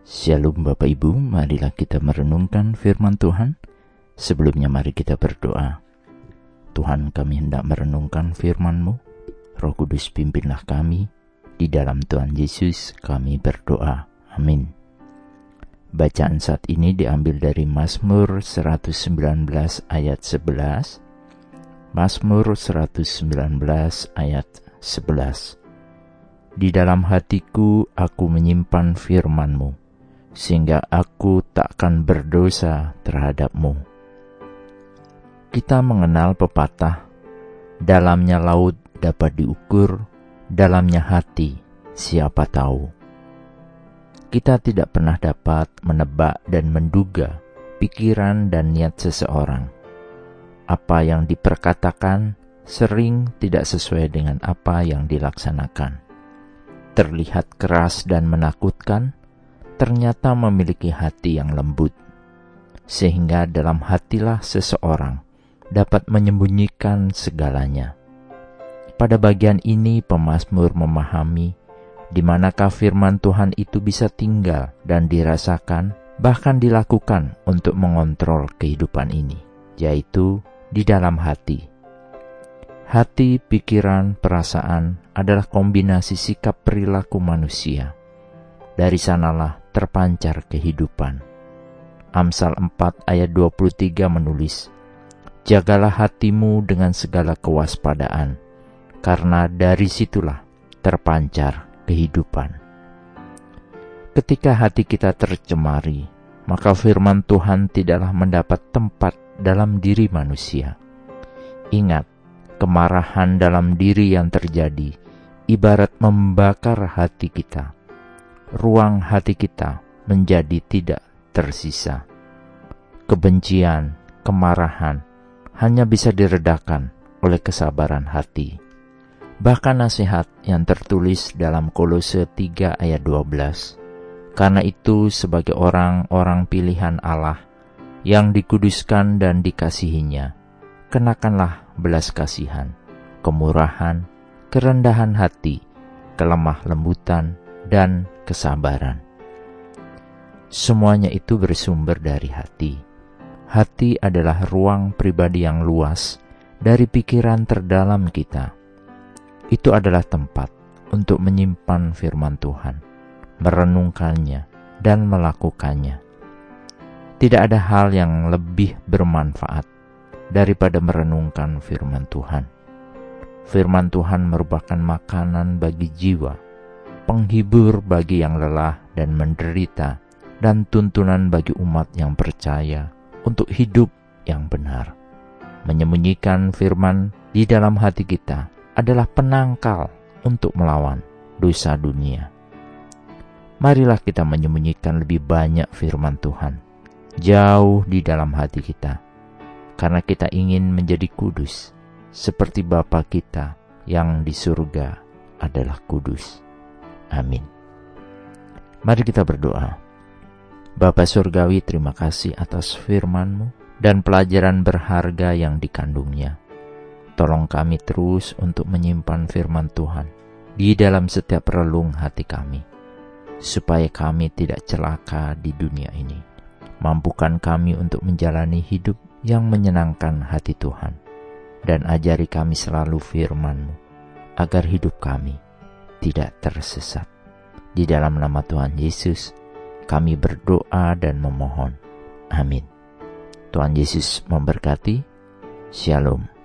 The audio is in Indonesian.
Shalom Bapak Ibu, marilah kita merenungkan firman Tuhan. Sebelumnya mari kita berdoa. Tuhan kami hendak merenungkan firman-Mu. Roh Kudus pimpinlah kami. Di dalam Tuhan Yesus kami berdoa. Amin. Bacaan saat ini diambil dari Mazmur 119 ayat 11. Mazmur 119 ayat 11. Di dalam hatiku aku menyimpan firman-Mu sehingga aku takkan berdosa terhadapmu. Kita mengenal pepatah, dalamnya laut dapat diukur, dalamnya hati siapa tahu. Kita tidak pernah dapat menebak dan menduga pikiran dan niat seseorang. Apa yang diperkatakan sering tidak sesuai dengan apa yang dilaksanakan. Terlihat keras dan menakutkan, ternyata memiliki hati yang lembut, sehingga dalam hatilah seseorang dapat menyembunyikan segalanya. Pada bagian ini, pemazmur memahami di manakah firman Tuhan itu bisa tinggal dan dirasakan, bahkan dilakukan untuk mengontrol kehidupan ini, yaitu di dalam hati. Hati, pikiran, perasaan adalah kombinasi sikap perilaku manusia. Dari sanalah terpancar kehidupan. Amsal 4 ayat 23 menulis, Jagalah hatimu dengan segala kewaspadaan, karena dari situlah terpancar kehidupan. Ketika hati kita tercemari, maka firman Tuhan tidaklah mendapat tempat dalam diri manusia. Ingat, kemarahan dalam diri yang terjadi ibarat membakar hati kita ruang hati kita menjadi tidak tersisa. Kebencian, kemarahan hanya bisa diredakan oleh kesabaran hati. Bahkan nasihat yang tertulis dalam Kolose 3 ayat 12. Karena itu sebagai orang-orang pilihan Allah yang dikuduskan dan dikasihinya, kenakanlah belas kasihan, kemurahan, kerendahan hati, kelemah lembutan, dan kesabaran. Semuanya itu bersumber dari hati. Hati adalah ruang pribadi yang luas dari pikiran terdalam kita. Itu adalah tempat untuk menyimpan firman Tuhan, merenungkannya, dan melakukannya. Tidak ada hal yang lebih bermanfaat daripada merenungkan firman Tuhan. Firman Tuhan merupakan makanan bagi jiwa penghibur bagi yang lelah dan menderita, dan tuntunan bagi umat yang percaya untuk hidup yang benar. Menyembunyikan firman di dalam hati kita adalah penangkal untuk melawan dosa dunia. Marilah kita menyembunyikan lebih banyak firman Tuhan jauh di dalam hati kita, karena kita ingin menjadi kudus, seperti Bapa kita yang di surga adalah kudus. Amin. Mari kita berdoa. Bapa Surgawi terima kasih atas firman-Mu dan pelajaran berharga yang dikandungnya. Tolong kami terus untuk menyimpan firman Tuhan di dalam setiap relung hati kami, supaya kami tidak celaka di dunia ini. Mampukan kami untuk menjalani hidup yang menyenangkan hati Tuhan, dan ajari kami selalu firman-Mu, agar hidup kami tidak tersesat. Di dalam nama Tuhan Yesus, kami berdoa dan memohon. Amin. Tuhan Yesus memberkati. Shalom.